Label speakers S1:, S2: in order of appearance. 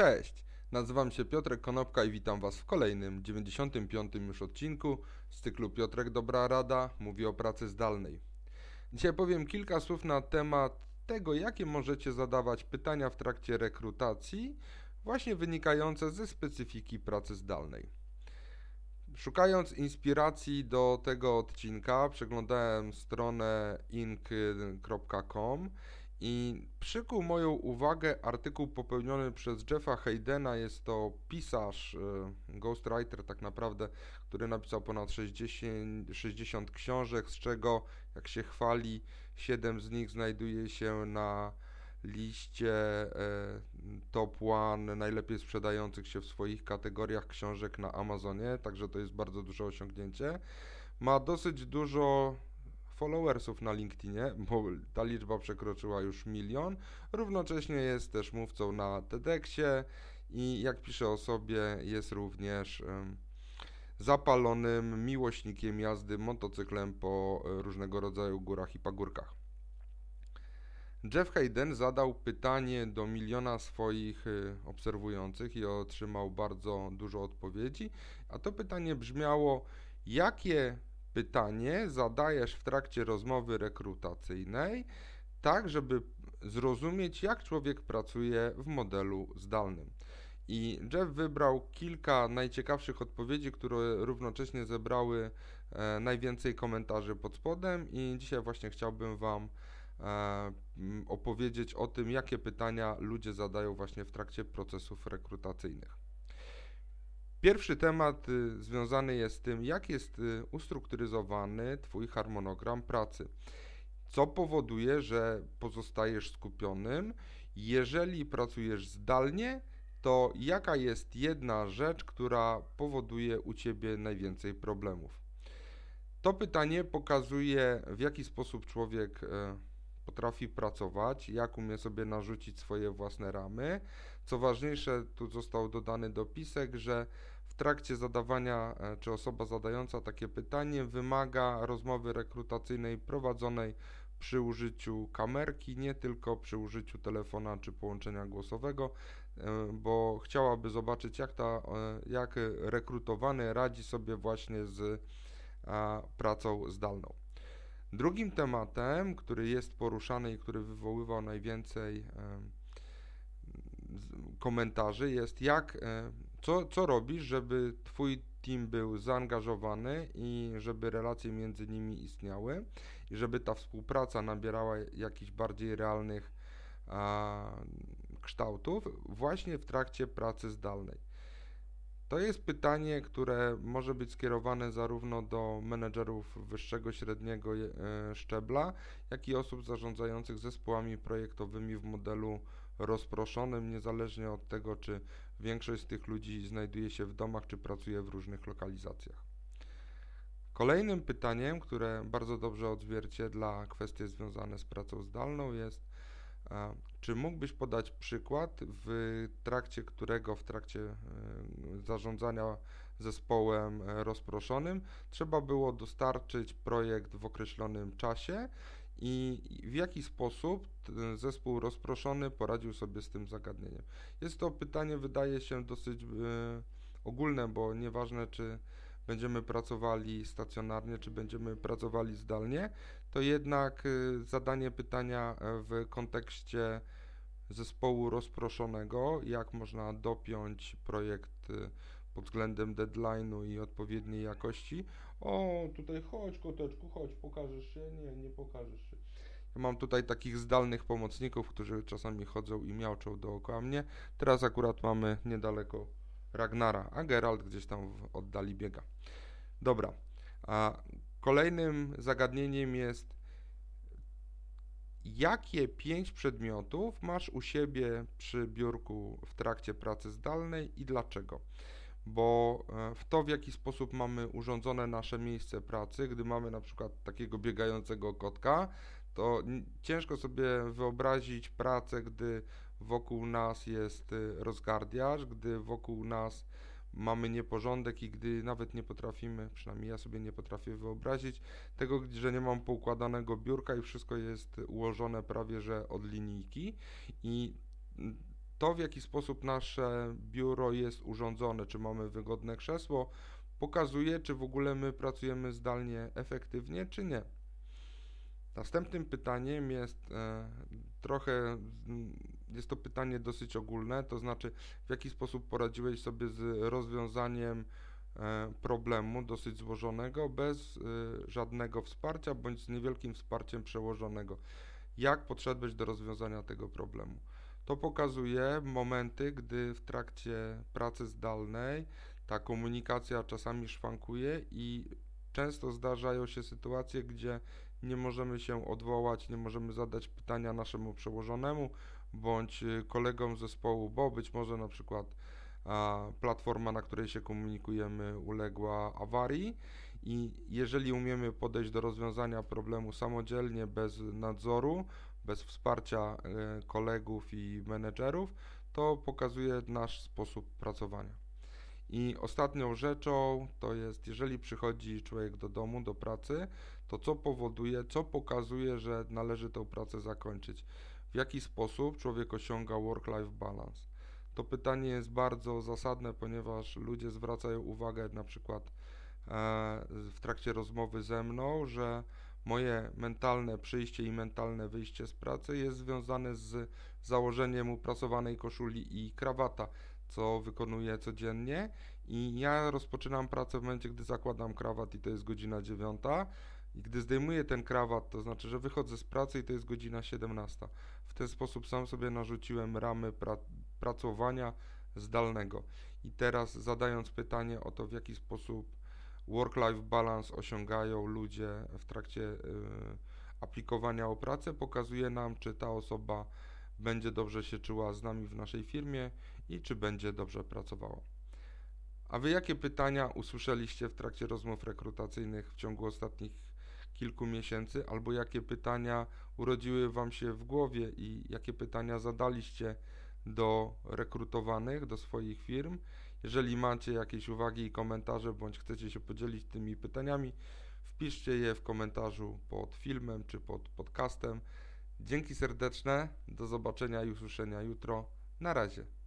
S1: Cześć, nazywam się Piotrek Konopka i witam Was w kolejnym, 95. już odcinku z cyklu Piotrek Dobra Rada mówi o pracy zdalnej. Dzisiaj powiem kilka słów na temat tego, jakie możecie zadawać pytania w trakcie rekrutacji, właśnie wynikające ze specyfiki pracy zdalnej. Szukając inspiracji do tego odcinka, przeglądałem stronę ink.com i przykuł moją uwagę artykuł popełniony przez Jeffa Haydena. Jest to pisarz, e, ghostwriter tak naprawdę, który napisał ponad 60, 60 książek, z czego, jak się chwali, 7 z nich znajduje się na liście e, top one najlepiej sprzedających się w swoich kategoriach książek na Amazonie, także to jest bardzo duże osiągnięcie. Ma dosyć dużo followersów na LinkedInie, bo ta liczba przekroczyła już milion. Równocześnie jest też mówcą na TEDxie i jak pisze o sobie, jest również zapalonym miłośnikiem jazdy motocyklem po różnego rodzaju górach i pagórkach. Jeff Hayden zadał pytanie do miliona swoich e, obserwujących i otrzymał bardzo dużo odpowiedzi, a to pytanie brzmiało: jakie pytanie zadajesz w trakcie rozmowy rekrutacyjnej, tak żeby zrozumieć, jak człowiek pracuje w modelu zdalnym. I Jeff wybrał kilka najciekawszych odpowiedzi, które równocześnie zebrały e, najwięcej komentarzy pod spodem, i dzisiaj właśnie chciałbym Wam e, opowiedzieć o tym, jakie pytania ludzie zadają właśnie w trakcie procesów rekrutacyjnych. Pierwszy temat y, związany jest z tym, jak jest y, ustrukturyzowany Twój harmonogram pracy. Co powoduje, że pozostajesz skupionym. Jeżeli pracujesz zdalnie, to jaka jest jedna rzecz, która powoduje u Ciebie najwięcej problemów? To pytanie pokazuje, w jaki sposób człowiek e, potrafi pracować, jak umie sobie narzucić swoje własne ramy. Co ważniejsze, tu został dodany dopisek, że w trakcie zadawania, e, czy osoba zadająca takie pytanie wymaga rozmowy rekrutacyjnej prowadzonej przy użyciu kamerki, nie tylko przy użyciu telefona czy połączenia głosowego, e, bo chciałaby zobaczyć, jak, ta, e, jak rekrutowany radzi sobie właśnie z pracą zdalną. Drugim tematem, który jest poruszany i który wywoływał najwięcej komentarzy, jest jak, co, co robisz, żeby Twój team był zaangażowany i żeby relacje między nimi istniały i żeby ta współpraca nabierała jakichś bardziej realnych a, kształtów właśnie w trakcie pracy zdalnej. To jest pytanie, które może być skierowane zarówno do menedżerów wyższego, średniego e, szczebla, jak i osób zarządzających zespołami projektowymi w modelu rozproszonym, niezależnie od tego, czy większość z tych ludzi znajduje się w domach, czy pracuje w różnych lokalizacjach. Kolejnym pytaniem, które bardzo dobrze odzwierciedla kwestie związane z pracą zdalną jest, czy mógłbyś podać przykład, w trakcie którego, w trakcie e, zarządzania zespołem e, rozproszonym, trzeba było dostarczyć projekt w określonym czasie i w jaki sposób zespół rozproszony poradził sobie z tym zagadnieniem? Jest to pytanie, wydaje się, dosyć e, ogólne, bo nieważne, czy będziemy pracowali stacjonarnie, czy będziemy pracowali zdalnie, to jednak y, zadanie pytania e, w kontekście zespołu rozproszonego, jak można dopiąć projekt y, pod względem deadline'u i odpowiedniej jakości. O, tutaj chodź koteczku, chodź, pokażesz się? Nie, nie pokażesz się. Ja mam tutaj takich zdalnych pomocników, którzy czasami chodzą i miałczą dookoła mnie. Teraz akurat mamy niedaleko Ragnara, a Geralt gdzieś tam w oddali biega. Dobra, a kolejnym zagadnieniem jest jakie pięć przedmiotów masz u siebie przy biurku w trakcie pracy zdalnej i dlaczego? Bo e, w to, w jaki sposób mamy urządzone nasze miejsce pracy, gdy mamy na przykład takiego biegającego kotka, to ciężko sobie wyobrazić pracę, gdy wokół nas jest y, rozgardiarz, gdy wokół nas mamy nieporządek i gdy nawet nie potrafimy, przynajmniej ja sobie nie potrafię wyobrazić tego, że nie mam poukładanego biurka i wszystko jest ułożone prawie że od linijki. I To, w jaki sposób nasze biuro jest urządzone, czy mamy wygodne krzesło, pokazuje, czy w ogóle my pracujemy zdalnie efektywnie, czy nie. Następnym pytaniem jest e, trochę, jest to pytanie dosyć ogólne, to znaczy w jaki sposób poradziłeś sobie z rozwiązaniem e, problemu dosyć złożonego bez e, żadnego wsparcia bądź z niewielkim wsparciem przełożonego. Jak podszedłeś do rozwiązania tego problemu? To pokazuje momenty, gdy w trakcie pracy zdalnej ta komunikacja czasami szwankuje i często zdarzają się sytuacje, gdzie nie możemy się odwołać, nie możemy zadać pytania naszemu przełożonemu bądź y, kolegom zespołu, bo być może na przykład platforma, na której się komunikujemy, uległa awarii i jeżeli umiemy podejść do rozwiązania problemu samodzielnie, bez nadzoru, bez wsparcia y, kolegów i menedżerów, to pokazuje nasz sposób pracowania. I ostatnią rzeczą to jest, jeżeli przychodzi człowiek do domu, do pracy, to co powoduje, co pokazuje, że należy tę pracę zakończyć. W jaki sposób człowiek osiąga work-life balance? To pytanie jest bardzo zasadne, ponieważ ludzie zwracają uwagę na przykład e, w trakcie rozmowy ze mną, że moje mentalne przyjście i mentalne wyjście z pracy jest związane z założeniem uprasowanej koszuli i krawata co wykonuję codziennie i ja rozpoczynam pracę w momencie, gdy zakładam krawat i to jest godzina 9 i gdy zdejmuję ten krawat, to znaczy, że wychodzę z pracy i to jest godzina 17. W ten sposób sam sobie narzuciłem ramy pra pracowania zdalnego. I teraz zadając pytanie o to, w jaki sposób work-life balance osiągają ludzie w trakcie y, aplikowania o pracę, pokazuje nam, czy ta osoba będzie dobrze się czuła z nami w naszej firmie i czy będzie dobrze pracowała. A wy jakie pytania usłyszeliście w trakcie rozmów rekrutacyjnych w ciągu ostatnich kilku miesięcy, albo jakie pytania urodziły wam się w głowie i jakie pytania zadaliście do rekrutowanych, do swoich firm? Jeżeli macie jakieś uwagi i komentarze, bądź chcecie się podzielić tymi pytaniami, wpiszcie je w komentarzu pod filmem czy pod podcastem. Dzięki serdeczne, do zobaczenia i usłyszenia jutro. Na razie.